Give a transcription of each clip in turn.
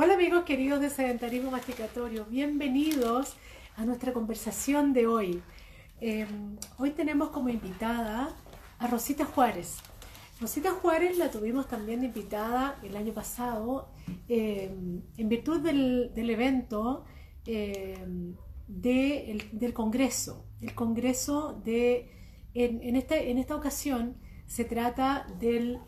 Hola amigos queridos de Sedentarismo Masticatorio, bienvenidos a nuestra conversación de hoy. Em, hoy tenemos como invitada a Rosita Juárez. Rosita Juárez la tuvimos también invitada el año pasado em, en virtud del, evento em, del Congreso. El Congreso de, en, este, en esta ocasión se trata del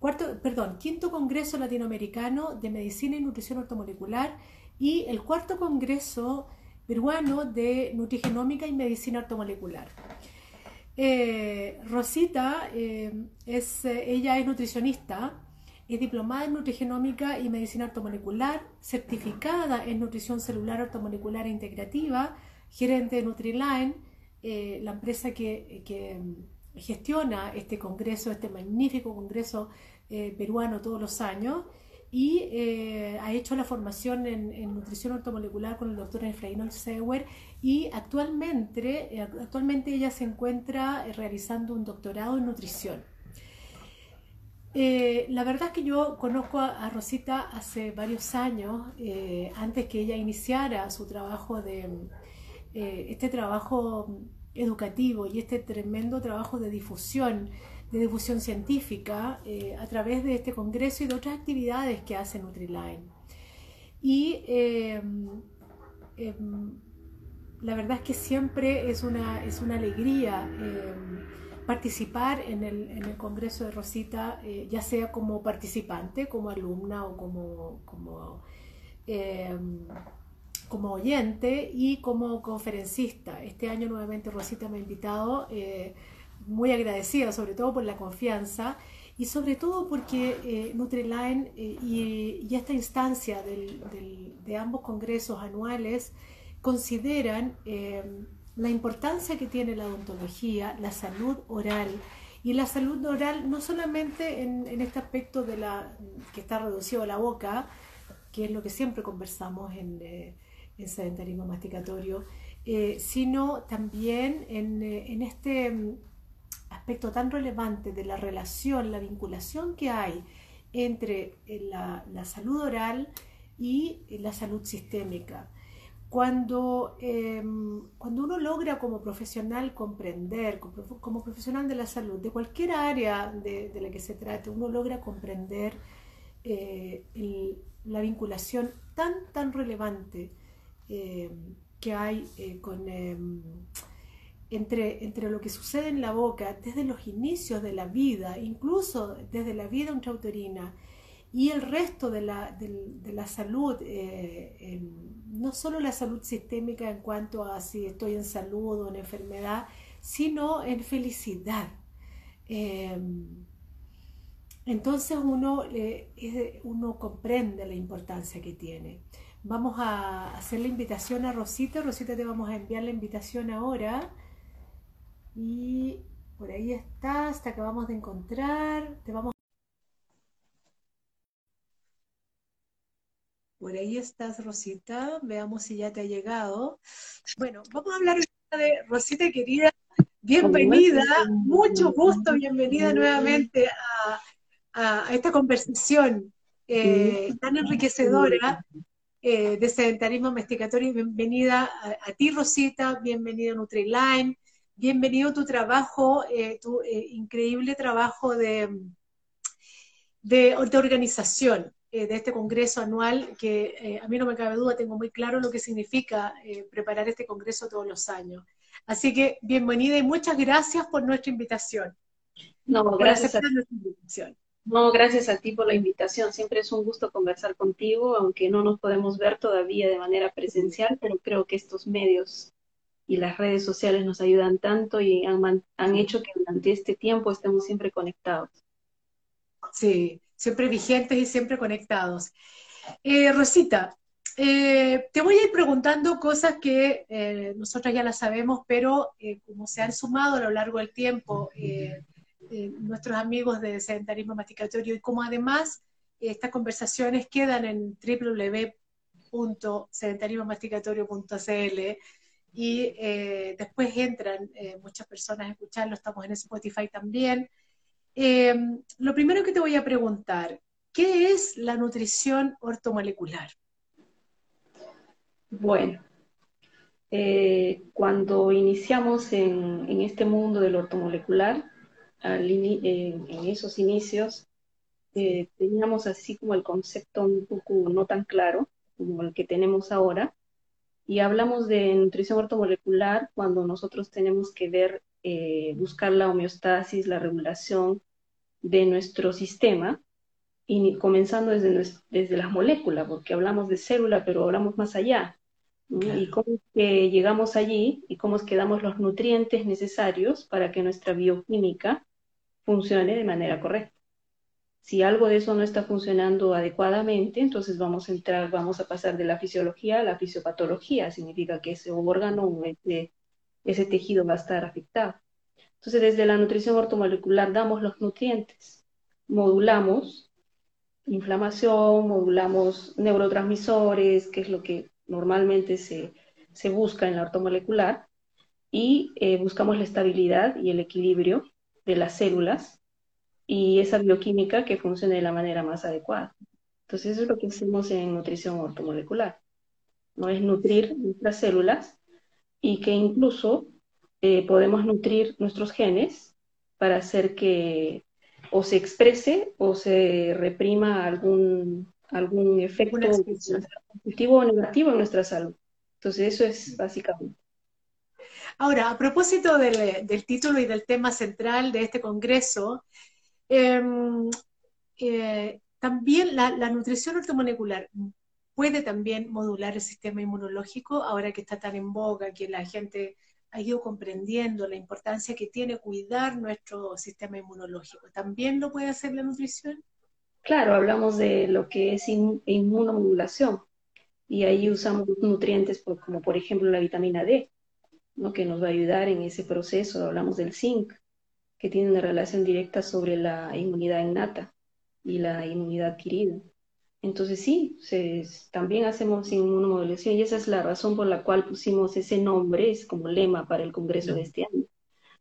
perdón, quinto Congreso Latinoamericano de Medicina y Nutrición Ortomolecular y el cuarto Congreso Peruano de Nutrigenómica y Medicina Ortomolecular. Eh, Rosita, eh, es, eh, ella es nutricionista, es diplomada en nutrigenómica y medicina ortomolecular, certificada en nutrición celular ortomolecular e integrativa, gerente de Nutriline, la empresa que gestiona este congreso, este magnífico congreso eh, peruano todos los años y eh, ha hecho la formación en, nutrición ortomolecular con el doctor Efraín Olsewer y actualmente, eh, actualmente ella se encuentra realizando un doctorado en nutrición. la verdad es que yo conozco a, a Rosita hace varios años, antes que ella iniciara su trabajo de este trabajo educativo y este tremendo trabajo de difusión, de difusión científica eh, a través de este congreso y de otras actividades que hace Nutriline. Y em, em, la verdad es que siempre es una, es una alegría em, participar en el, en el, Congreso de Rosita, eh, ya sea como participante, como alumna o como, como como oyente y como conferencista. Este año nuevamente Rosita me ha invitado, eh, muy agradecida sobre todo por la confianza y sobre todo porque eh, eh, y, esta instancia de ambos congresos anuales consideran la importancia que tiene la odontología, la salud oral, y la salud oral no solamente en, en, este aspecto de la que está reducido a la boca, que es lo que siempre conversamos en, en sedentarismo masticatorio, eh, sino también en, eh, este mm, aspecto tan relevante de la relación, la vinculación que hay entre eh, la, salud oral y la salud sistémica. Cuando, em, cuando uno logra como profesional comprender, como, profesional de la salud, de cualquier área de, la que se trate, uno logra comprender la vinculación tan, tan relevante eh, que hay eh, con, em, entre, entre lo que sucede en la boca desde los inicios de la vida, incluso desde la vida intrauterina, y el resto de la, de, la salud, eh, no solo la salud sistémica en cuanto a si estoy en salud o en enfermedad, sino en felicidad. Em, entonces uno, uno comprende la importancia que tiene. Vamos a hacer la invitación a Rosita. Rosita, te vamos a enviar la invitación ahora. Y por ahí estás, te acabamos de encontrar. Te vamos Por ahí estás, Rosita. Veamos si ya te ha llegado. Bueno, vamos a hablar de Rosita, querida. Bienvenida, mucho gusto, bienvenida nuevamente a, esta conversación eh, tan enriquecedora eh, de sedentarismo masticatorio. Bienvenida a, ti, Rosita, bienvenido a Nutriline, bienvenido a tu trabajo, eh, tu eh, increíble trabajo de, de, organización de este congreso anual, que a mí no me cabe duda, tengo muy claro lo que significa preparar este congreso todos los años. Así que bienvenida y muchas gracias por nuestra invitación. No, gracias. Por nuestra invitación. No, gracias a ti por la invitación. Siempre es un gusto conversar contigo, aunque no nos podemos ver todavía de manera presencial, pero creo que estos medios y las redes sociales nos ayudan tanto y han, hecho que durante este tiempo estemos siempre conectados. Sí, siempre vigentes y siempre conectados. Eh, Rosita, eh, te voy a ir preguntando cosas que eh, nosotros ya las sabemos, pero como se han sumado a lo largo del tiempo eh, nuestros amigos de sedentarismo masticatorio y como además estas conversaciones quedan en www.sedentarismomasticatorio.cl y eh, después entran eh, muchas personas a escucharlo, estamos en Spotify también. lo primero que te voy a preguntar, ¿Qué es la nutrición ortomolecular? Bueno, cuando iniciamos en, este mundo del ortomolecular, en esos inicios, eh, teníamos así como el concepto un poco no tan claro como el que tenemos ahora, y hablamos de nutrición ortomolecular cuando nosotros tenemos que ver, eh, buscar la homeostasis, la regulación de nuestro sistema, y comenzando desde, desde las moléculas, porque hablamos de célula, pero hablamos más allá. Y cómo es que llegamos allí y cómo es que damos los nutrientes necesarios para que nuestra bioquímica funcione de manera correcta. Si algo de eso no está funcionando adecuadamente, entonces vamos a entrar, vamos a pasar de la fisiología a la fisiopatología. Significa que ese órgano, ese, tejido va a estar afectado. Entonces, desde la nutrición ortomolecular damos los nutrientes, modulamos inflamación, modulamos neurotransmisores, que es lo que normalmente se, busca en la ortomolecular, y eh, buscamos la estabilidad y el equilibrio de las células y esa bioquímica que funcione de la manera más adecuada. Entonces, eso es lo que hacemos en nutrición ortomolecular. ¿no? Es nutrir nuestras células y que incluso eh, podemos nutrir nuestros genes para hacer que o se exprese o se reprima algún, algún efecto positivo o negativo en nuestra salud. Entonces, eso es básicamente. Ahora, a propósito del, título y del tema central de este congreso, em, eh, también la, nutrición ortomolecular puede también modular el sistema inmunológico, ahora que está tan en boga, que la gente ha ido comprendiendo la importancia que tiene cuidar nuestro sistema inmunológico. ¿También lo puede hacer la nutrición? Claro, hablamos de lo que es inmunomodulación y ahí usamos nutrientes como por ejemplo la vitamina D, ¿no? que nos va a ayudar en ese proceso. Hablamos del zinc, que tiene una relación directa sobre la inmunidad innata y la inmunidad adquirida. Entonces sí, también hacemos inmunomodulación y esa es la razón por la cual pusimos ese nombre, como lema para el Congreso de este año.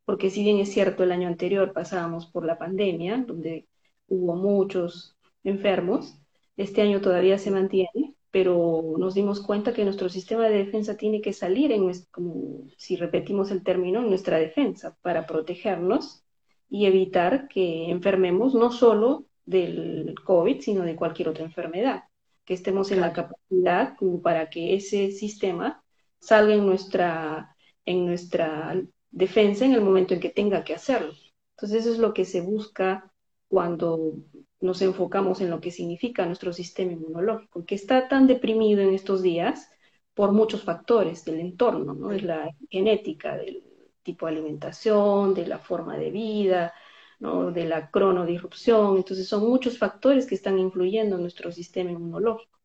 Porque si bien es cierto, el año anterior pasábamos por la pandemia, donde hubo muchos enfermos, este año todavía se mantiene, pero nos dimos cuenta que nuestro sistema de defensa tiene que salir, en como si repetimos el término, en nuestra defensa para protegernos y evitar que enfermemos no solo del COVID, sino de cualquier otra enfermedad, que estemos en la capacidad como para que ese sistema salga en nuestra, en nuestra defensa en el momento en que tenga que hacerlo. Entonces eso es lo que se busca cuando nos enfocamos en lo que significa nuestro sistema inmunológico, que está tan deprimido en estos días por muchos factores del entorno, ¿no? Es la genética, del tipo de alimentación, de la forma de vida, ¿no? de la cronodisrupción. Entonces son muchos factores que están influyendo en nuestro sistema inmunológico.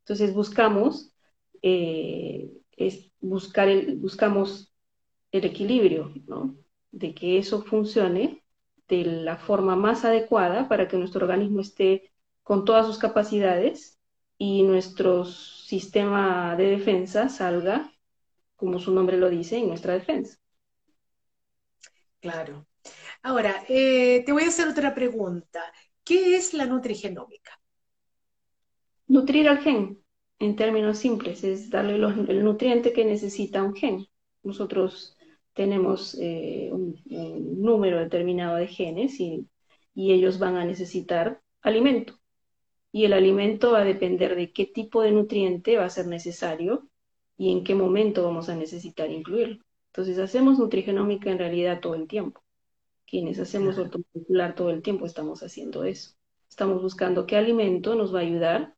Entonces buscamos, eh, es buscar el, buscamos el equilibrio, ¿no? de que eso funcione de la forma más adecuada para que nuestro organismo esté con todas sus capacidades y nuestro sistema de defensa salga, como su nombre lo dice, en nuestra defensa. Claro. Ahora, eh, te voy a hacer otra pregunta. ¿Qué es la nutrigenómica? Nutrir al gen, en términos simples, es darle el nutriente que necesita un gen. Nosotros tenemos eh, un, número determinado de genes y, ellos van a necesitar alimento. Y el alimento va a depender de qué tipo de nutriente va a ser necesario y en qué momento vamos a necesitar incluirlo. Entonces hacemos nutrigenómica en realidad todo el tiempo. Quienes hacemos ortomolecular todo el tiempo estamos haciendo eso. Estamos buscando qué alimento nos va a ayudar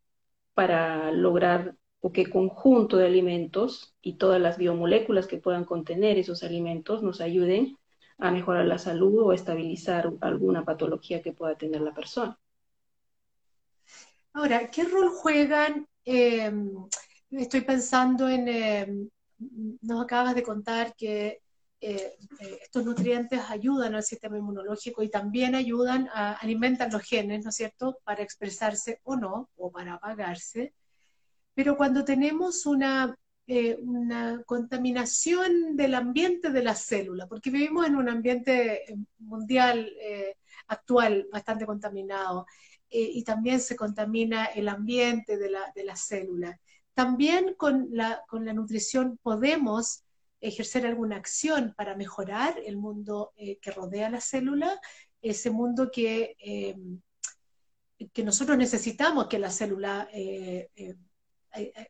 para lograr o qué conjunto de alimentos y todas las biomoléculas que puedan contener esos alimentos nos ayuden a mejorar la salud o a estabilizar alguna patología que pueda tener la persona. Ahora, ¿qué rol juegan? Em, estoy pensando en, em, nos acabas de contar que eh, eh, estos nutrientes ayudan al sistema inmunológico y también ayudan a alimentar los genes, ¿no es cierto?, para expresarse o no, o para apagarse. Pero cuando tenemos una, eh, una contaminación del ambiente de la célula, porque vivimos en un ambiente mundial actual bastante contaminado, y también se contamina el ambiente de la, de la célula. También con la, con la nutrición podemos ejercer alguna acción para mejorar el mundo que rodea la célula, ese mundo que, que nosotros necesitamos que la célula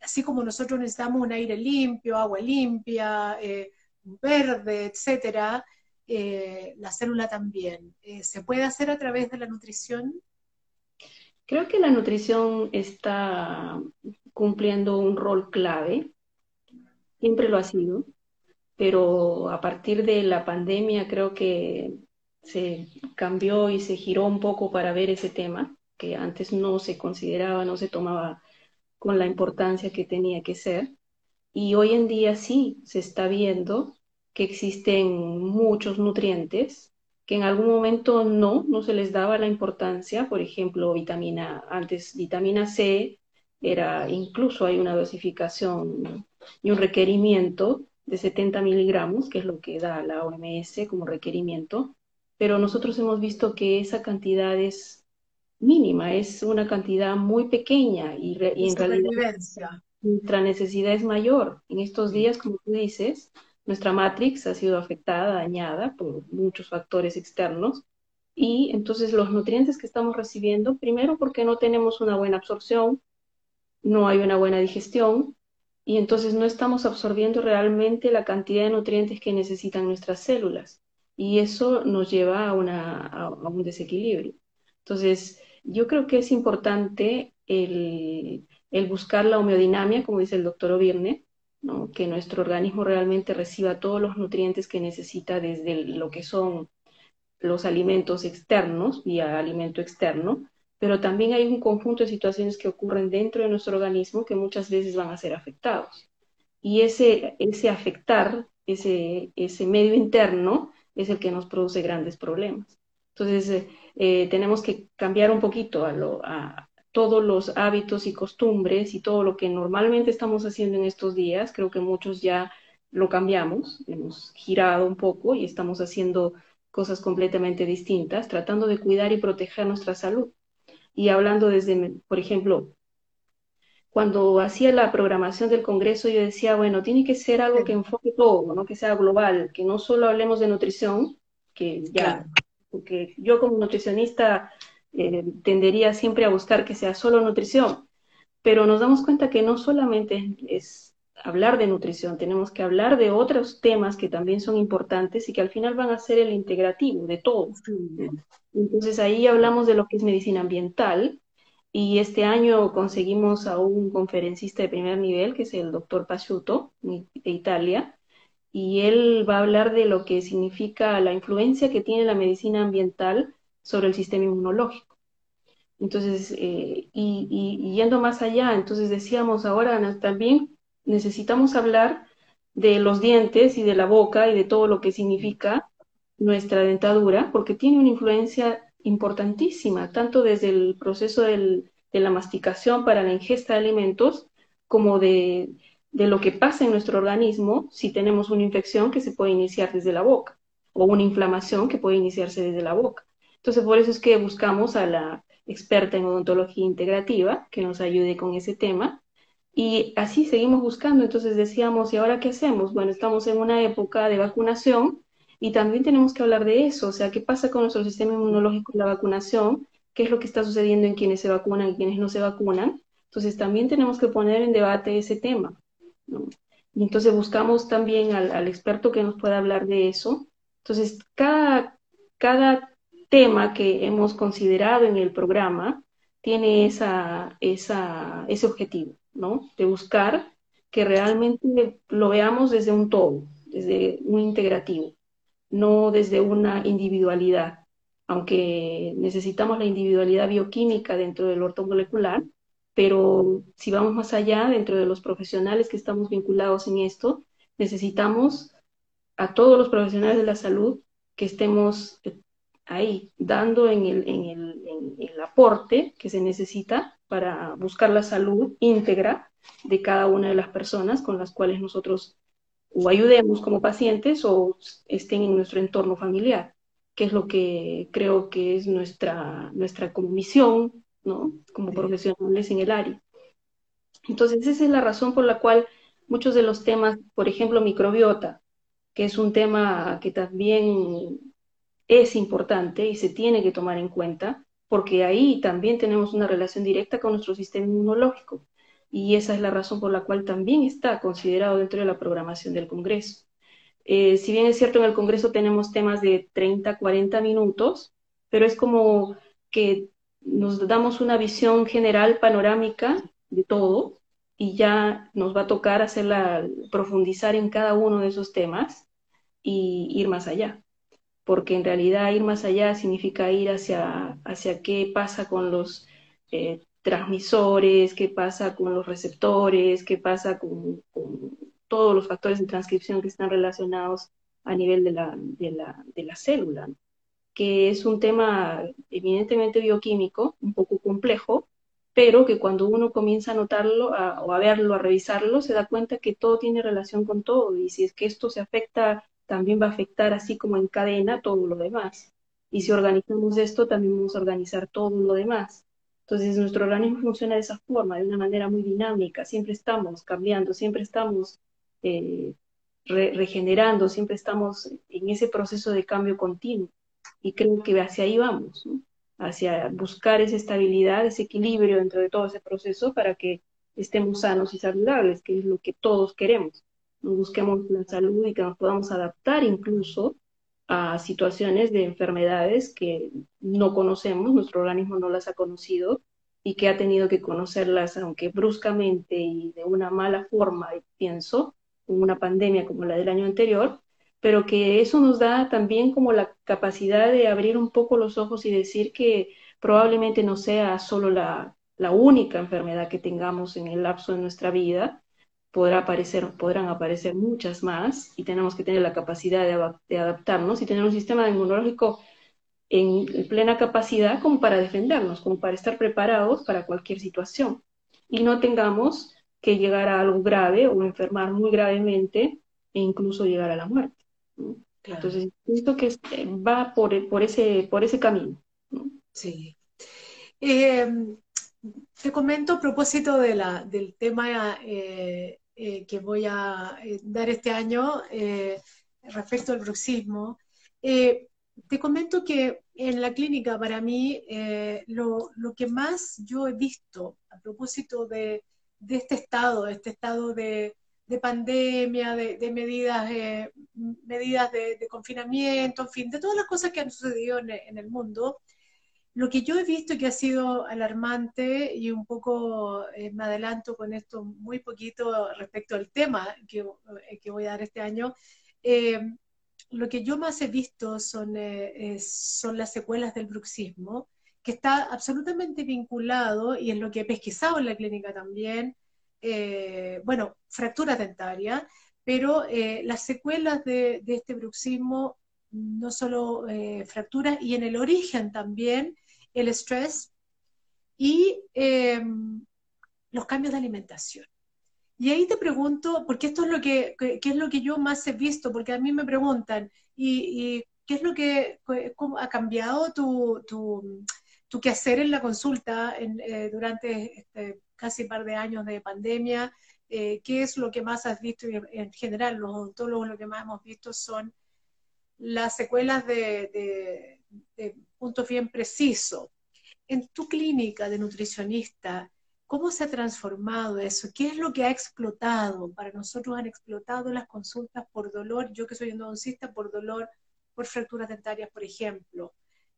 así como nosotros necesitamos un aire limpio, agua limpia, eh, verde, etcétera, eh, la célula también. Eh, ¿Se puede hacer a través de la nutrición? Creo que la nutrición está cumpliendo un rol clave, siempre lo ha sido, pero a partir de la pandemia creo que se cambió y se giró un poco para ver ese tema, que antes no se consideraba, no se tomaba con la importancia que tenía que ser. Y hoy en día sí se está viendo que existen muchos nutrientes que en algún momento no, no se les daba la importancia, por ejemplo, vitamina, antes vitamina C, era incluso hay una dosificación y un requerimiento de 70 miligramos, que es lo que da la OMS como requerimiento, pero nosotros hemos visto que esa cantidad es mínima, es una cantidad muy pequeña y, en realidad nuestra necesidad es mayor. En estos días, como tú dices, nuestra matrix ha sido afectada, dañada por muchos factores externos y entonces los nutrientes que estamos recibiendo, primero porque no tenemos una buena absorción, no hay una buena digestión y entonces no estamos absorbiendo realmente la cantidad de nutrientes que necesitan nuestras células y eso nos lleva a, una, a un desequilibrio. Entonces, yo creo que es importante el, buscar la homeodinamia, como dice el doctor Ovirne, que nuestro organismo realmente reciba todos los nutrientes que necesita desde lo que son los alimentos externos, vía alimento externo, pero también hay un conjunto de situaciones que ocurren dentro de nuestro organismo que muchas veces van a ser afectados. Y ese, ese afectar, ese, ese medio interno, es el que nos produce grandes problemas. Entonces, eh, eh, tenemos que cambiar un poquito a, todos los hábitos y costumbres y todo lo que normalmente estamos haciendo en estos días. Creo que muchos ya lo cambiamos, hemos girado un poco y estamos haciendo cosas completamente distintas, tratando de cuidar y proteger nuestra salud. Y hablando desde, por ejemplo, cuando hacía la programación del Congreso, yo decía, bueno, tiene que ser algo que enfoque todo, ¿no? que sea global, que no solo hablemos de nutrición, que ya porque yo como nutricionista eh, tendería siempre a buscar que sea solo nutrición, pero nos damos cuenta que no solamente es hablar de nutrición, tenemos que hablar de otros temas que también son importantes y que al final van a ser el integrativo de todo. Entonces ahí hablamos de lo que es medicina ambiental y este año conseguimos a un conferencista de primer nivel, que es el doctor Pasciuto, de Italia, y él va a hablar de lo que significa la influencia que tiene la medicina ambiental sobre el sistema inmunológico. Entonces, eh, y, yendo más allá, entonces decíamos ahora también necesitamos hablar de los dientes y de la boca y de todo lo que significa nuestra dentadura, porque tiene una influencia importantísima, tanto desde el proceso de la masticación para la ingesta de alimentos, como de, de lo que pasa en nuestro organismo si tenemos una infección que se puede iniciar desde la boca o una inflamación que puede iniciarse desde la boca. Entonces, por eso es que buscamos a la experta en odontología integrativa que nos ayude con ese tema. Y así seguimos buscando. Entonces decíamos, ¿y ahora qué hacemos? Bueno, estamos en una época de vacunación y también tenemos que hablar de eso. O sea, ¿qué pasa con nuestro sistema inmunológico en la vacunación? ¿Qué es lo que está sucediendo en quienes se vacunan y quienes no se vacunan? Entonces también tenemos que poner en debate ese tema. Y entonces buscamos también al, experto que nos pueda hablar de eso. Entonces, cada, cada tema que hemos considerado en el programa tiene esa, esa, ese objetivo, ¿no? De buscar que realmente lo veamos desde un todo, desde un integrativo, no desde una individualidad. Aunque necesitamos la individualidad bioquímica dentro del ortomolecular, pero si vamos más allá, dentro de los profesionales que estamos vinculados en esto, necesitamos a todos los profesionales de la salud que estemos eh, ahí, dando en el, en el, aporte que se necesita para buscar la salud íntegra de cada una de las personas con las cuales nosotros o ayudemos como pacientes o estén en nuestro entorno familiar, que es lo que creo que es nuestra, nuestra misión ¿no? Como profesionales en el área. Entonces, esa es la razón por la cual muchos de los temas, por ejemplo, microbiota, que es un tema que también es importante y se tiene que tomar en cuenta, porque ahí también tenemos una relación directa con nuestro sistema inmunológico. Y esa es la razón por la cual también está considerado dentro de la programación del Congreso. Eh, si bien es cierto, en el Congreso tenemos temas de 30, 40 minutos, pero es como que nos damos una visión general, panorámica de todo, y ya nos va a tocar hacerla, profundizar en cada uno de esos temas y ir más allá. Porque en realidad ir más allá significa ir hacia, hacia qué pasa con los eh, transmisores, qué pasa con los receptores, qué pasa con, todos los factores de transcripción que están relacionados a nivel de la, de la, de la célula, que es un tema evidentemente bioquímico, un poco complejo, pero que cuando uno comienza a notarlo o a verlo, a revisarlo, se da cuenta que todo tiene relación con todo y si es que esto se afecta, también va a afectar así como en cadena todo lo demás. Y si organizamos esto, también vamos a organizar todo lo demás. Entonces nuestro organismo funciona de esa forma, de una manera muy dinámica, siempre estamos cambiando, siempre estamos eh, regenerando, siempre estamos en ese proceso de cambio continuo. Y creo que hacia ahí vamos. hacia buscar esa estabilidad, ese equilibrio dentro de todo ese proceso para que estemos sanos y saludables, que es lo que todos queremos. Busquemos la salud y que nos podamos adaptar incluso a situaciones de enfermedades que no conocemos, nuestro organismo no las ha conocido y que ha tenido que conocerlas, aunque bruscamente y de una mala forma, pienso, con una pandemia como la del año anterior, pero que eso nos da también como la capacidad de abrir un poco los ojos y decir que probablemente no sea solo la, única enfermedad que tengamos en el lapso de nuestra vida, podrá aparecer, podrán aparecer muchas más y tenemos que tener la capacidad de, de adaptarnos y tener un sistema inmunológico en plena capacidad como para defendernos, como para estar preparados para cualquier situación y no tengamos que llegar a algo grave o enfermar muy gravemente e incluso llegar a la muerte. Entonces, siento que eh, va por, por, ese, por ese camino. Sí. Em, te comento a propósito de la, del tema eh, eh, que voy a dar este año respecto al bruxismo. te comento que en la clínica, para mí, lo, lo, que más yo he visto a propósito de, de este estado, este estado de, de pandemia, de, medidas, eh, medidas de, confinamiento, en fin, de todas las cosas que han sucedido en, el mundo, lo que yo he visto que ha sido alarmante y un poco eh, me adelanto con esto muy poquito respecto al tema que, eh, que voy a dar este año, lo que yo más he visto son, son las secuelas del bruxismo, que está absolutamente vinculado, y es lo que he pesquisado en la clínica también, eh, bueno, fractura dentaria, pero eh, las secuelas de, este bruxismo, no solo eh, fracturas, y en el origen también el estrés y em, los cambios de alimentación. Y ahí te pregunto, porque esto es lo que, es lo que yo más he visto, porque a mí me preguntan, ¿y, qué es lo que ha cambiado tu, tu, tu quehacer en la consulta durante este casi par de años de pandemia, eh, ¿qué es lo que más has visto? en general, los odontólogos lo que más hemos visto son las secuelas de, puntos bien precisos. En tu clínica de nutricionista, ¿cómo se ha transformado eso? ¿Qué es lo que ha explotado? Para nosotros han explotado las consultas por dolor, yo que soy endodoncista, por dolor, por fracturas dentarias, por ejemplo.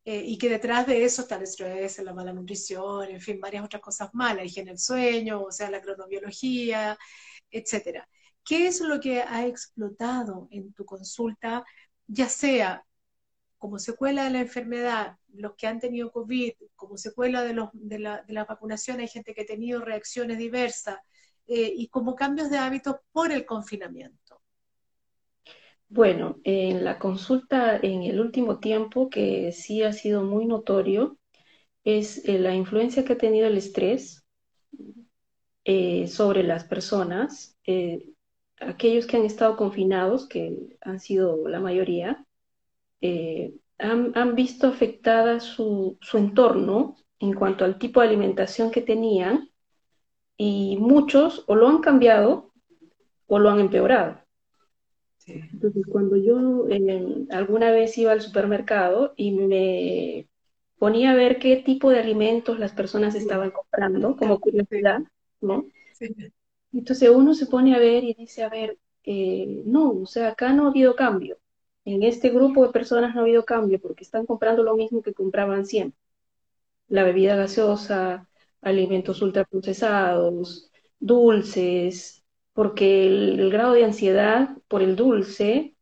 Eh, y que detrás de eso está el estrés, la mala nutrición, en fin, varias otras cosas malas, higiene del sueño, o sea, la cronobiología, etcétera. ¿Qué es lo que ha explotado en tu consulta, ya sea como secuela de la enfermedad, los que han tenido COVID, como secuela de, los, de, la, vacunación, hay gente que ha tenido reacciones diversas, eh, y como cambios de hábitos por el confinamiento? Bueno, en la consulta en el último tiempo, que sí ha sido muy notorio, es eh, la influencia que ha tenido el estrés eh, sobre las personas. Eh, aquellos que han estado confinados, que han sido la mayoría, han, visto afectada su, su entorno en cuanto al tipo de alimentación que tenían y muchos o lo han cambiado o lo han empeorado. Entonces, cuando yo eh, alguna vez iba al supermercado y me ponía a ver qué tipo de alimentos las personas estaban comprando, como curiosidad, ¿no? Entonces uno se pone a ver y dice, a ver, eh, no, o sea, acá no ha habido cambio. En este grupo de personas no ha habido cambio porque están comprando lo mismo que compraban siempre. La bebida gaseosa, alimentos ultraprocesados, dulces, porque el, grado de ansiedad por el dulce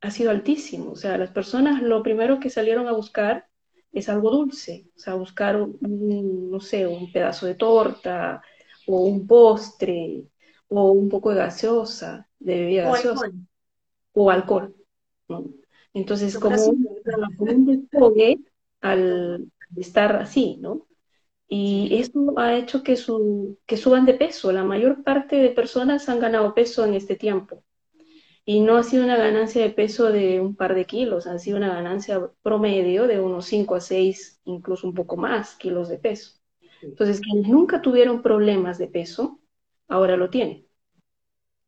ha sido altísimo. O sea, las personas lo primero que salieron a buscar es algo dulce, o sea, buscar, un, no sé, un pedazo de torta o un postre o un poco de gaseosa, de bebida o gaseosa alcohol. o alcohol. Entonces, como un, como al estar así, ¿no? Y esto ha hecho que, su, que suban de peso. La mayor parte de personas han ganado peso en este tiempo. Y no ha sido una ganancia de peso de un par de kilos, ha sido una ganancia promedio de unos 5 a 6, incluso un poco más kilos de peso. Entonces, quienes nunca tuvieron problemas de peso, ahora lo tienen,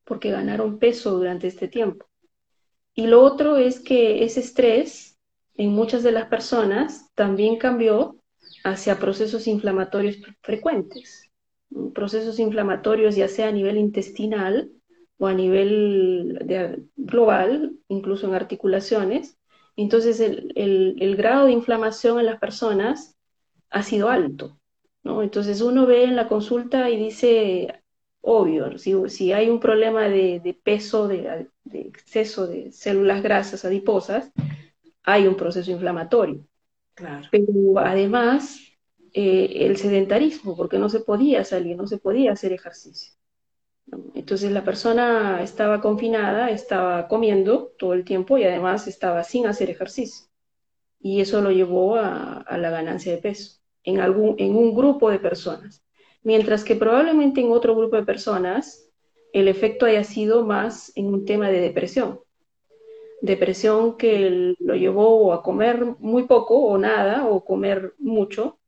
porque ganaron peso durante este tiempo. Y lo otro es que ese estrés en muchas de las personas también cambió hacia procesos inflamatorios frecuentes, procesos inflamatorios ya sea a nivel intestinal o a nivel global, incluso en articulaciones. Entonces el, grado de inflamación en las personas ha sido alto. ¿no? Entonces uno ve en la consulta y dice, obvio, si, hay un problema de, peso, de, exceso de células grasas adiposas, hay un proceso inflamatorio. Pero además, eh, el sedentarismo, porque no se podía salir, no se podía hacer ejercicio. Entonces la persona estaba confinada, estaba comiendo todo el tiempo y además estaba sin hacer ejercicio. Y eso lo llevó a, la ganancia de peso en, algún, en un grupo de personas. Mientras que probablemente en otro grupo de personas el efecto haya sido más en un tema de depresión depresión que lo llevó a comer muy poco o nada, o comer mucho,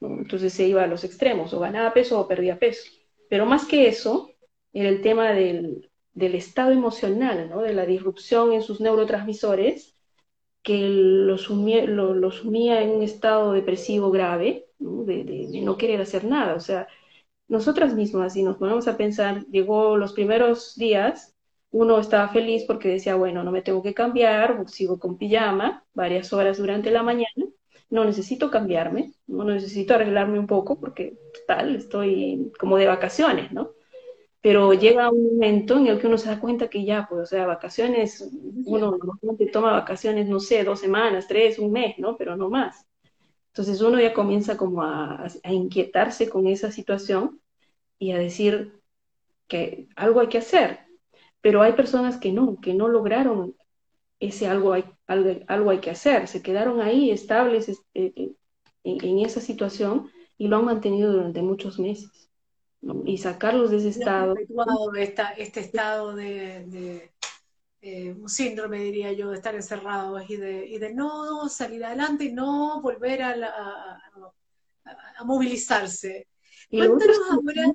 entonces se iba a los extremos, o ganaba peso o perdía peso. Pero más que eso, era el tema del, estado emocional, ¿no? de la disrupción en sus neurotransmisores, que lo sumía, lo, sumía en un estado depresivo grave, De, de, no querer hacer nada. O sea, nosotras mismas, si nos ponemos a pensar, llegó los primeros días uno estaba feliz porque decía, bueno, no me tengo que cambiar, sigo con pijama varias horas durante la mañana, no necesito cambiarme, no necesito arreglarme un poco porque tal, estoy como de vacaciones, ¿no? Pero llega un momento en el que uno se da cuenta que ya, pues, o sea, vacaciones, uno normalmente toma vacaciones, no sé, dos semanas, tres, un mes, ¿no? Pero no más. Entonces uno ya comienza como a, a inquietarse con esa situación y a decir que algo hay que hacer, pero hay personas que no, que no lograron ese algo hay, algo, hay que hacer, se quedaron ahí estables eh, eh, en, esa situación y lo han mantenido durante muchos meses. Y sacarlos de ese estado. este estado de, eh, un síndrome, diría yo, de estar encerrados y de, y de no salir adelante y no volver a, a, movilizarse. Y Cuéntanos ahora.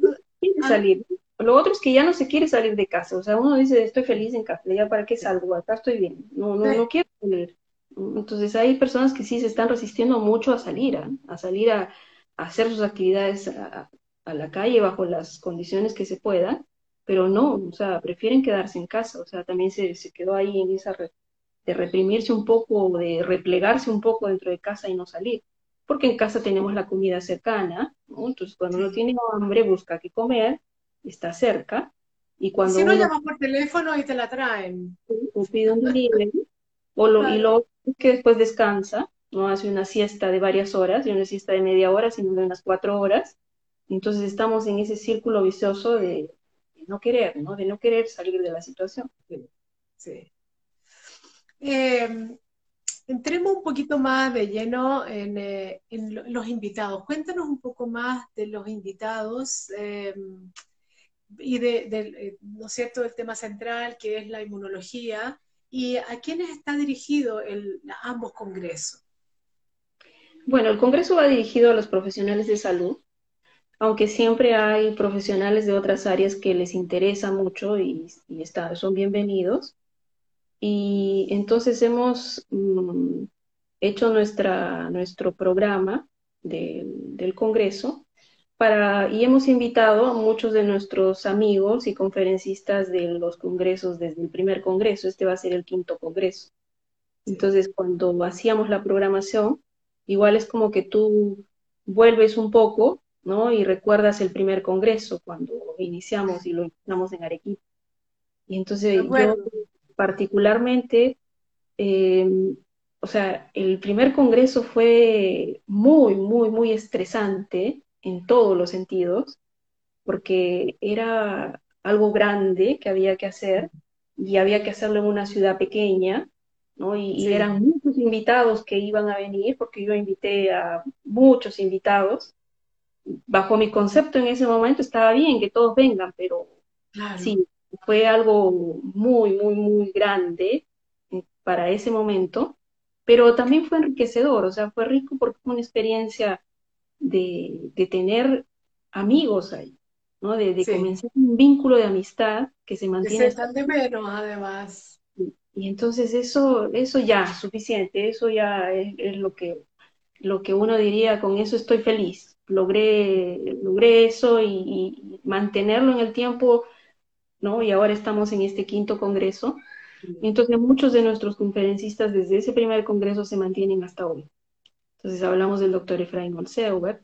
salir. Lo otro es que ya no se quiere salir de casa. O sea, uno dice, estoy feliz en casa, ya para qué salgo, acá estoy bien. No, no, no quiero salir. Entonces hay personas que sí se están resistiendo mucho a salir, ¿ah? a, salir a, hacer sus actividades a, la calle bajo las condiciones que se puedan, pero no, o sea, prefieren quedarse en casa. O sea, también se, se quedó ahí en esa de reprimirse un poco, de replegarse un poco dentro de casa y no salir. Porque en casa tenemos la comida cercana, entonces cuando uno tiene hambre busca qué comer está cerca. Y cuando si no llamas por teléfono y te la traen. O pide un delivery, o lo, y lo que después descansa, no hace una siesta de varias horas, y una siesta de media hora, sino de unas cuatro horas. Entonces estamos en ese círculo vicioso de, no querer, ¿no? De no querer salir de la situación. Sí. Em, entremos un poquito más de lleno en, eh, en, los invitados. Cuéntanos un poco más de los invitados. Eh, y de, eh, ¿no es cierto?, del tema central, que es la inmunología, y a quiénes está dirigido el, ambos congresos. Bueno, el Congreso va dirigido a los profesionales de salud, aunque siempre hay profesionales de otras áreas que les interesa mucho y, son bienvenidos. Y entonces hemos mm, hecho nuestra, nuestro programa del Congreso para, y hemos invitado a muchos de nuestros amigos y conferencistas de los congresos desde el primer congreso. Este va a ser el quinto congreso. Entonces, cuando hacíamos la programación, igual es como que tú vuelves un poco, ¿no? Y recuerdas el primer congreso cuando iniciamos y lo iniciamos en Arequipa. Y entonces yo particularmente, em, o sea, el primer congreso fue muy, muy, muy estresante en todos los sentidos, porque era algo grande que había que hacer y había que hacerlo en una ciudad pequeña y, eran muchos invitados que iban a venir, porque yo invité a muchos invitados. Bajo mi concepto en ese momento estaba bien que todos vengan, pero sí, fue algo muy, muy, muy grande eh, para ese momento, pero también fue enriquecedor, o sea, fue rico porque fue una experiencia de, tener amigos ahí, ¿no? De, comenzar un vínculo de amistad que se mantiene. Que de menos, además. Y entonces eso, eso ya, suficiente, eso ya es, lo, que, lo que uno diría, con eso estoy feliz. Logré, logré eso y, mantenerlo en el tiempo, ¿no? Y ahora estamos en este quinto congreso. Entonces muchos de nuestros conferencistas desde ese primer congreso se mantienen hasta hoy. Entonces hablamos del doctor Efraín Olseuber,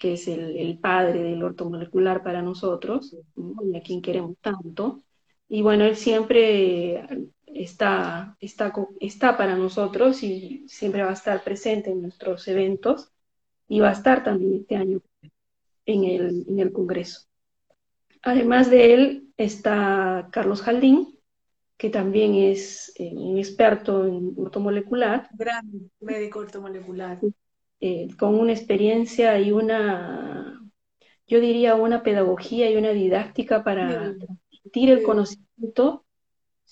que es el, padre del ortomolecular para nosotros, y a quien queremos tanto. Y bueno, él siempre está, está, está para nosotros y siempre va a estar presente en nuestros eventos y va a estar también este año en el, en el Congreso. Además de él está Carlos Jaldín, que también es eh, un experto en ortomolecular. Gran médico ortomolecular. Eh, con una experiencia y una, yo diría, una pedagogía y una didáctica para transmitir el conocimiento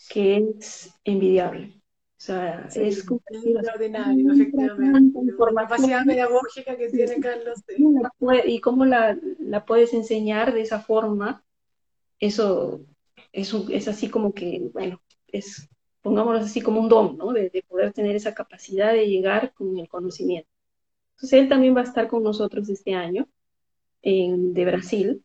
que es envidiable. O sea, es extraordinario, efectivamente. La capacidad pedagógica que tiene Carlos. Y cómo la, la, puedes enseñar de esa forma, eso es, es así como que, bueno, es, pongámoslo así como un don, ¿no? De, de, poder tener esa capacidad de llegar con el conocimiento. Entonces, él también va a estar con nosotros este año, en, de Brasil,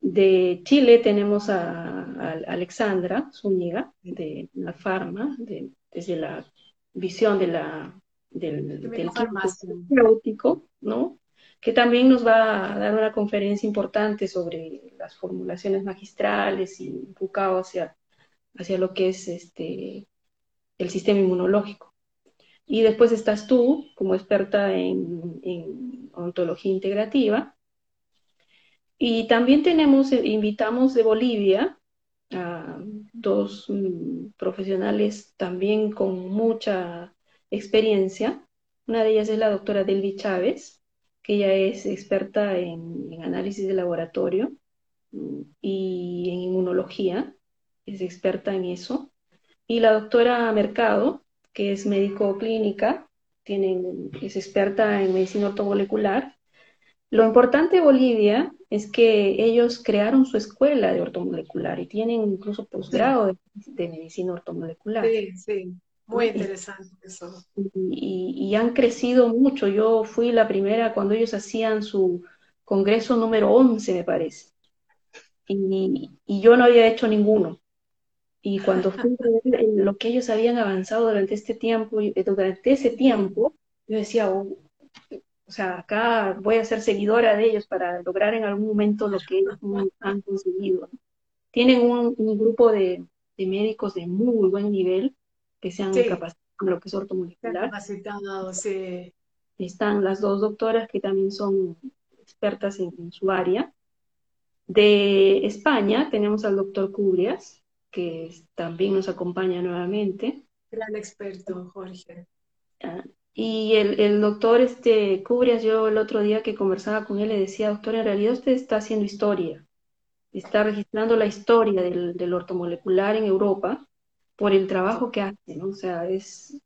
de Chile tenemos a, Alexandra Zúñiga, de la Farma, desde la visión de la, del, del terapéutico, ¿no? Que también nos va a dar una conferencia importante sobre las formulaciones magistrales y enfocado hacia, hacia lo que es este, el sistema inmunológico. Y después estás tú como experta en, en ontología integrativa, y también tenemos, eh, invitamos de Bolivia a dos mm, profesionales también con mucha experiencia. Una de ellas es la doctora Delvi Chávez, que ella es experta en, análisis de laboratorio mm, y en inmunología, es experta en eso. Y la doctora Mercado, que es médico clínica, es experta en medicina ortomolecular. Lo importante de Bolivia es que ellos crearon su escuela de ortomolecular y tienen incluso posgrado de, medicina ortomolecular. Sí, sí, muy interesante eso. Y, han crecido mucho. Yo fui la primera cuando ellos hacían su congreso número 11, me parece. Y, yo no había hecho ninguno. Y cuando fui a ver lo que ellos habían avanzado durante este tiempo, durante ese tiempo, yo decía, oh, o sea, acá voy a ser seguidora de ellos para lograr en algún momento lo que ellos han conseguido. Tienen un, grupo de, médicos de muy buen nivel que se han capacitado en lo que es ortomolecular. sí. Están las dos doctoras que también son expertas en, su área. De España tenemos al doctor Cubrias, que también nos acompaña nuevamente. Gran experto, Jorge. Ah, y el, doctor este, Cubrias, yo el otro día que conversaba con él le decía, doctor, en realidad usted está haciendo historia, está registrando la historia del, del ortomolecular en Europa por el trabajo que hace, ¿no? O sea, es,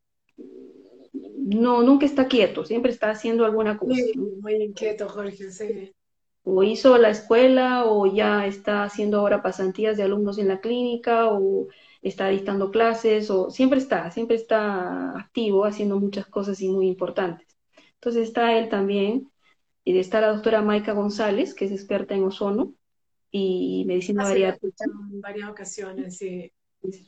no, nunca está quieto, siempre está haciendo alguna cosa. muy inquieto, Jorge, sí. O hizo la escuela, o ya está haciendo ahora pasantías de alumnos en la clínica, o está dictando clases, o siempre está, siempre está activo haciendo muchas cosas y muy importantes. Entonces está él también, y está la doctora Maika González, que es experta en ozono y medicina bariátrica. En varias ocasiones, sí.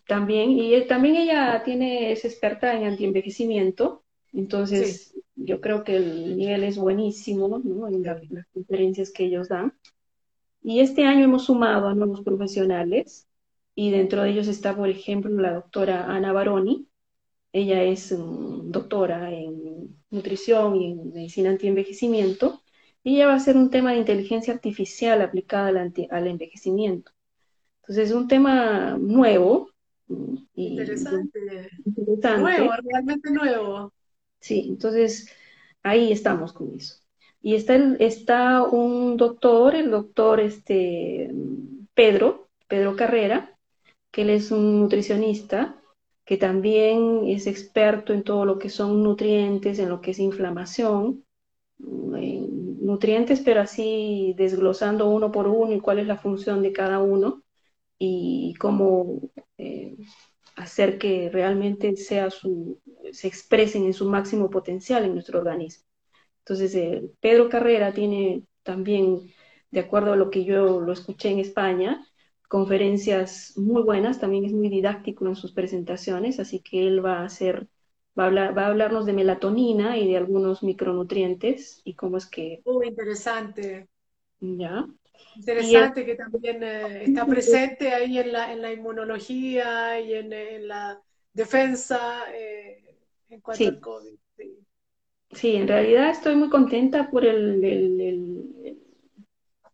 También, y también ella tiene, es experta en antienvejecimiento, entonces yo creo que el nivel es buenísimo, ¿no? En las conferencias que ellos dan. Y este año hemos sumado a nuevos profesionales, y dentro de ellos está, por ejemplo, la doctora Ana Baroni. Ella es mm, doctora en nutrición y en medicina antienvejecimiento. Y ella va a hacer un tema de inteligencia artificial aplicada al, al envejecimiento. Entonces es un tema nuevo. Mm, interesante. interesante. Nuevo, realmente nuevo. Sí, entonces ahí estamos con eso. Y está, está un doctor, el doctor este, Pedro, Pedro Carrera, que él es un nutricionista que también es experto en todo lo que son nutrientes, en lo que es inflamación, nutrientes, pero así desglosando uno por uno y cuál es la función de cada uno y cómo eh, hacer que realmente sea su, se expresen en su máximo potencial en nuestro organismo. Entonces, eh, Pedro Carrera tiene también, de acuerdo a lo que yo lo escuché en España, conferencias muy buenas, también es muy didáctico en sus presentaciones, así que él va a hacer, va a, hablar, va a hablarnos de melatonina y de algunos micronutrientes y cómo es que... Muy interesante. Ya. Interesante que también eh, está presente ahí en la, en la inmunología y en, la defensa eh, en cuanto al COVID. Sí. en realidad estoy muy contenta por el, el,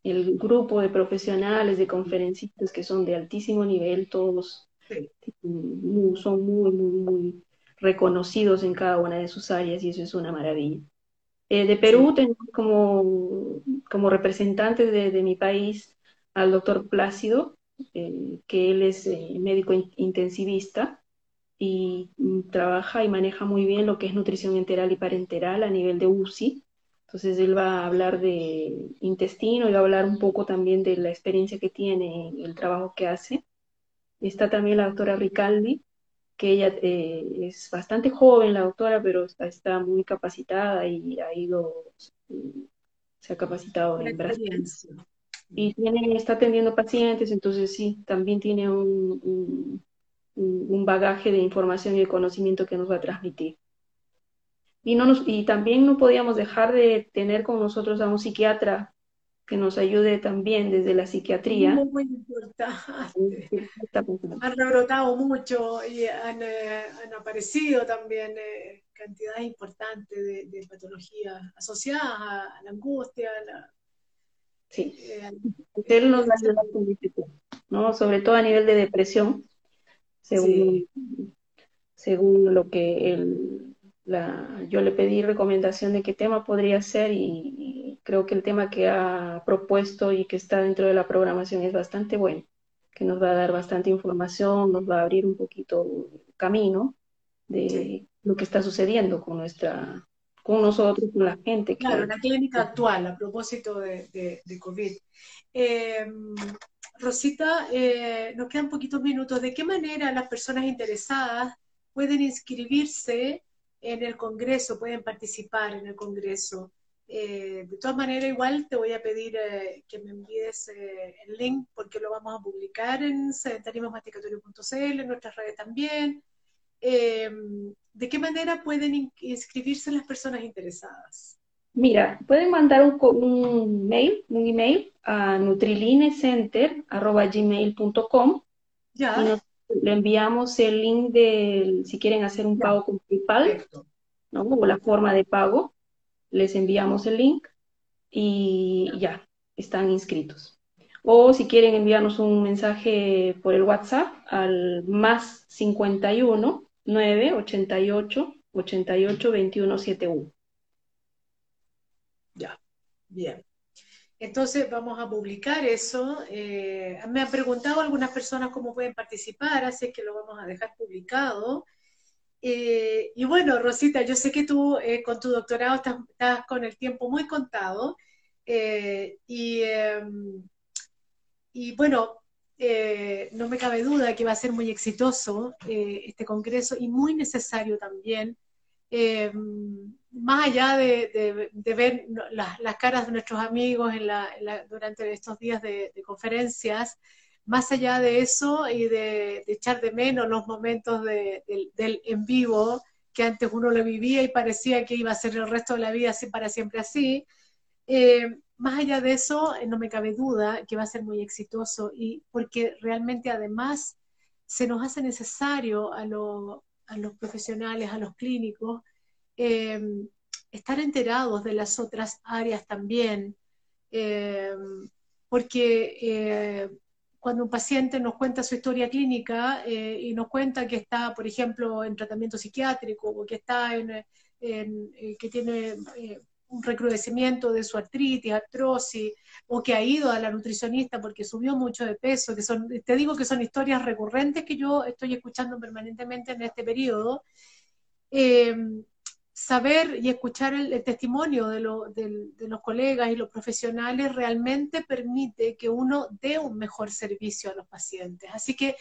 el, grupo de profesionales, de conferencistas que son de altísimo nivel, todos son muy, muy, muy reconocidos en cada una de sus áreas y eso es una maravilla. Eh, de Perú tengo como, como representante de, mi país al doctor Plácido, eh, que él es eh, médico intensivista y mm, trabaja y maneja muy bien lo que es nutrición enteral y parenteral a nivel de UCI. Entonces él va a hablar de intestino y va a hablar un poco también de la experiencia que tiene en el trabajo que hace. Está también la doctora Ricaldi, que ella eh, es bastante joven, la doctora, pero está, muy capacitada y ha ido, se ha capacitado en Brasil. Y tiene, está atendiendo pacientes, entonces sí, también tiene un, un, bagaje de información y de conocimiento que nos va a transmitir. Y, no nos, y también no podíamos dejar de tener con nosotros a un psiquiatra que nos ayude también desde la psiquiatría. Muy importante. Han rebrotado mucho y han, eh, aparecido también eh, cantidades importantes de, patologías asociadas a, la angustia, la, Sí, eh, él nos ayuda con ¿no? Sobre todo a nivel de depresión, según, según lo que él, la, yo le pedí recomendación de qué tema podría ser y creo que el tema que ha propuesto y que está dentro de la programación es bastante bueno, que nos va a dar bastante información, nos va a abrir un poquito camino de lo que está sucediendo con nuestra con nosotros, con la gente. Claro, la clínica actual a propósito de, de, COVID. Eh, Rosita, eh, nos quedan poquitos minutos. ¿De qué manera las personas interesadas pueden inscribirse en el Congreso, pueden participar en el Congreso? Eh, de todas maneras, igual te voy a pedir eh, que me envíes eh, el link porque lo vamos a publicar en sedentarismomasticatorio.cl, en nuestras redes también. ¿De qué manera pueden inscribirse las personas interesadas? Mira, pueden mandar un, un mail, un email a nutrilinecenter.gmail.com ya. y nos, le enviamos el link de si quieren hacer un pago con PayPal, ¿no? o la forma de pago les enviamos el link y ya, están inscritos. O si quieren enviarnos un mensaje por el WhatsApp al más 51 9 88 88 21 71. Ya, bien. Entonces vamos a publicar eso. Eh, me han preguntado algunas personas cómo pueden participar, así que lo vamos a dejar publicado. Eh, y bueno, Rosita, yo sé que tú eh, con tu doctorado estás, con el tiempo muy contado. Y, em, y, bueno, no me cabe duda que va a ser muy exitoso este congreso y muy necesario también. Más allá de, ver las, caras de nuestros amigos en durante estos días de, conferencias, más allá de eso y de, echar de menos los momentos del en vivo, que antes uno lo vivía y parecía que iba a ser el resto de la vida así para siempre así, eh, más allá de eso, eh, no me cabe duda que va a ser muy exitoso y porque realmente además se nos hace necesario a, los profesionales, a los clínicos, eh, estar enterados de las otras áreas también, porque cuando un paciente nos cuenta su historia clínica eh, y nos cuenta que está, por ejemplo, en tratamiento psiquiátrico o que está en, eh, que tiene eh, un recrudecimiento de su artritis, artrosis, o que ha ido a la nutricionista porque subió mucho de peso, que son, te digo que son historias recurrentes que yo estoy escuchando permanentemente en este periodo saber y escuchar el, testimonio de, los colegas y los profesionales realmente permite que uno dé un mejor servicio a los pacientes. Así que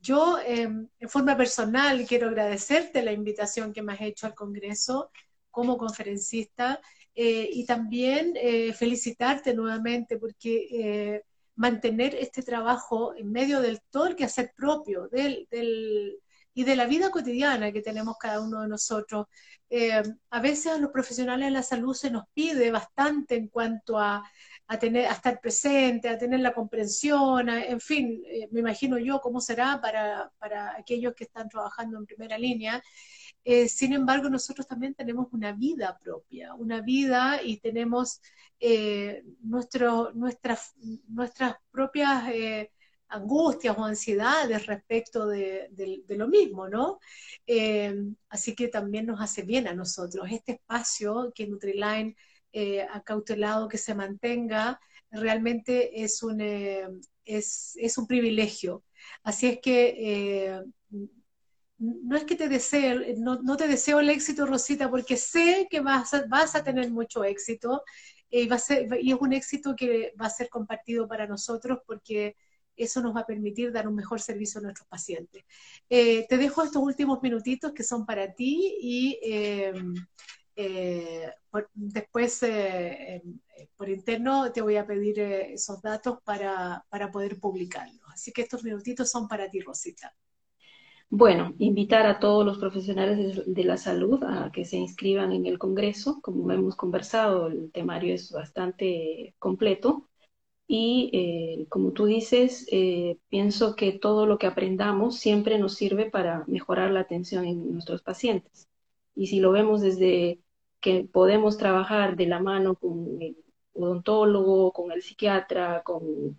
yo, em, en forma personal, quiero agradecerte la invitación que me has hecho al Congreso como conferencista eh, y también eh, felicitarte nuevamente porque eh, mantener este trabajo en medio del todo el quehacer propio del y de la vida cotidiana que tenemos cada uno de nosotros. Eh, a veces a los profesionales de la salud se nos pide bastante en cuanto a, tener, a estar presente, a tener la comprensión, en fin, eh, me imagino yo cómo será para, aquellos que están trabajando en primera línea. Eh, sin embargo, nosotros también tenemos una vida propia, una vida y tenemos nuestro, nuestras, nuestras propias angustias o ansiedades respecto de, lo mismo, ¿no? Eh, así que también nos hace bien a nosotros. Este espacio que Nutriline eh, ha cautelado que se mantenga realmente es un, eh, es, un privilegio. Así es que no es que te desee, no, te deseo el éxito, Rosita, porque sé que vas a, vas a tener mucho éxito y, va a ser, y es un éxito que va a ser compartido para nosotros porque eso nos va a permitir dar un mejor servicio a nuestros pacientes. Eh, te dejo estos últimos minutitos que son para ti y eh, eh, después por interno te voy a pedir esos datos para, para poder publicarlos. Así que estos minutitos son para ti, Rosita. Bueno, invitar a todos los profesionales de la salud a que se inscriban en el Congreso. Como hemos conversado, el temario es bastante completo y eh, como tú dices, eh, pienso que todo lo que aprendamos siempre nos sirve para mejorar la atención en nuestros pacientes. Y si lo vemos desde que podemos trabajar de la mano con el odontólogo, con el psiquiatra, con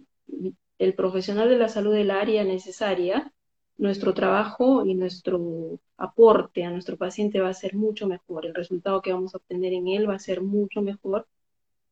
el profesional de la salud del área necesaria, nuestro trabajo y nuestro aporte a nuestro paciente va a ser mucho mejor. El resultado que vamos a obtener en él va a ser mucho mejor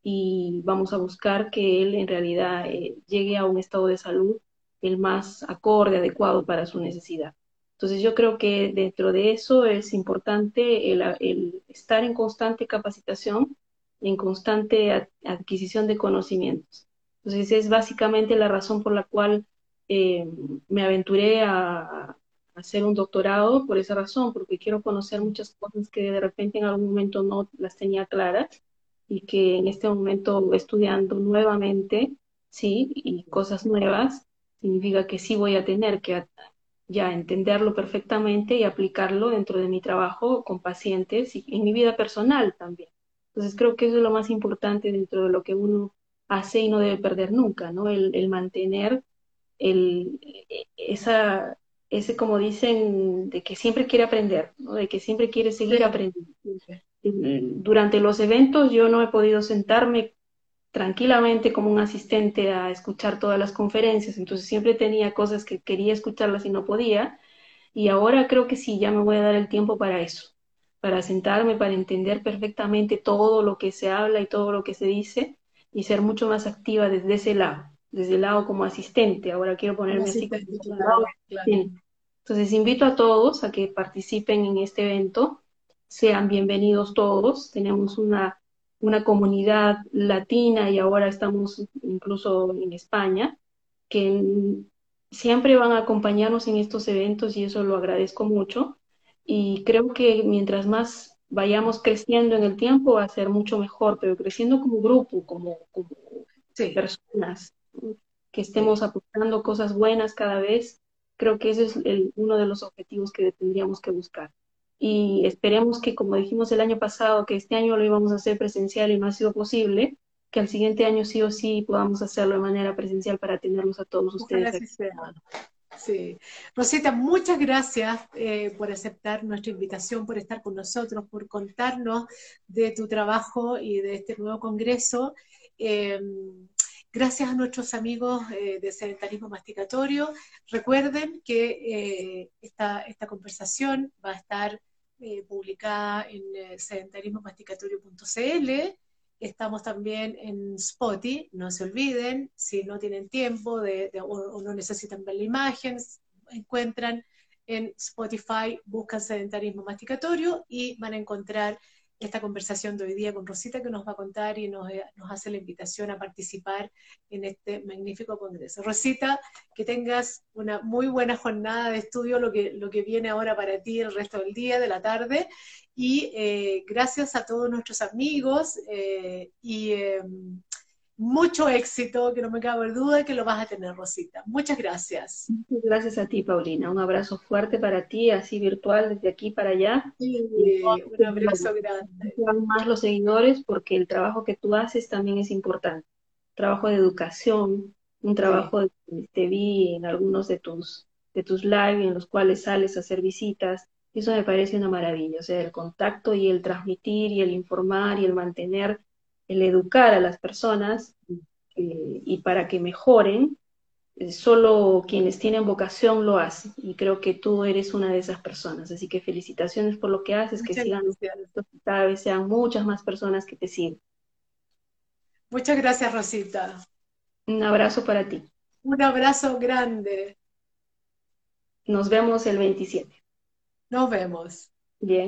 y vamos a buscar que él en realidad eh, llegue a un estado de salud el más acorde, adecuado para su necesidad. Entonces yo creo que dentro de eso es importante el, estar en constante capacitación, en constante adquisición de conocimientos. Entonces es básicamente la razón por la cual eh, me aventuré a, hacer un doctorado, por esa razón, porque quiero conocer muchas cosas que de repente en algún momento no las tenía claras y que en este momento estudiando nuevamente, sí, y cosas nuevas, significa que sí voy a tener que ya entenderlo perfectamente y aplicarlo dentro de mi trabajo con pacientes y en mi vida personal también. Entonces creo que eso es lo más importante dentro de lo que uno hace y no debe perder nunca, ¿no? El, mantener el, esa, ese, como dicen, de que siempre quiere aprender, ¿no? De que siempre quiere seguir aprendiendo durante los eventos yo no he podido sentarme tranquilamente como un asistente a escuchar todas las conferencias, entonces siempre tenía cosas que quería escucharlas y no podía, y ahora creo que sí, ya me voy a dar el tiempo para eso, para sentarme, para entender perfectamente todo lo que se habla y todo lo que se dice, y ser mucho más activa desde ese lado, desde el lado como asistente, ahora quiero ponerme así. Entonces invito a todos a que participen en este evento, sean bienvenidos todos, tenemos una, una comunidad latina y ahora estamos incluso en España, que siempre van a acompañarnos en estos eventos y eso lo agradezco mucho. Y creo que mientras más vayamos creciendo en el tiempo va a ser mucho mejor, pero creciendo como grupo, como, como personas, que estemos aportando cosas buenas cada vez Creo que ese es uno de los objetivos que tendríamos que buscar. Y esperemos que, como dijimos el año pasado, que este año lo íbamos a hacer presencial y no ha sido posible, que al siguiente año sí o sí podamos hacerlo de manera presencial para tenerlos a todos ustedes. Sí. Rosita, muchas gracias eh, por aceptar nuestra invitación, por estar con nosotros, por contarnos de tu trabajo y de este nuevo congreso. Eh, Gracias a nuestros amigos eh, de Sedentarismo Masticatorio. Recuerden que eh, esta, conversación va a estar eh, publicada en sedentarismomasticatorio.cl. Estamos también en Spotify, no se olviden, si no tienen tiempo de, o, no necesitan ver la imagen, encuentran en Spotify, buscan sedentarismo masticatorio y van a encontrar esta conversación de hoy día con Rosita que nos va a contar y nos, eh, nos, hace la invitación a participar en este magnífico congreso. Rosita, que tengas una muy buena jornada de estudio, lo que, lo que viene ahora para ti el resto del día, de la tarde, y eh, gracias a todos nuestros amigos eh, y em, mucho éxito, que no me cabe duda que lo vas a tener, Rosita. Muchas gracias. Muchas gracias a ti, Paulina. Un abrazo fuerte para ti, así virtual, desde aquí para allá. un abrazo grande. Más los seguidores, porque el trabajo que tú haces también es importante. Trabajo de educación, un trabajo que te vi en algunos de tus, de tus live en los cuales sales a hacer visitas. Eso me parece una maravilla. O sea, el contacto y el transmitir y el informar y el mantener el educar a las personas eh, y para que mejoren, eh, solo quienes tienen vocación lo hacen. Y creo que tú eres una de esas personas. Así que felicitaciones por lo que haces, que sigan cada vez sean muchas más personas que te siguen. Muchas gracias, Rosita. Un abrazo para ti. Un abrazo grande. Nos vemos el 27. Nos vemos. Bien.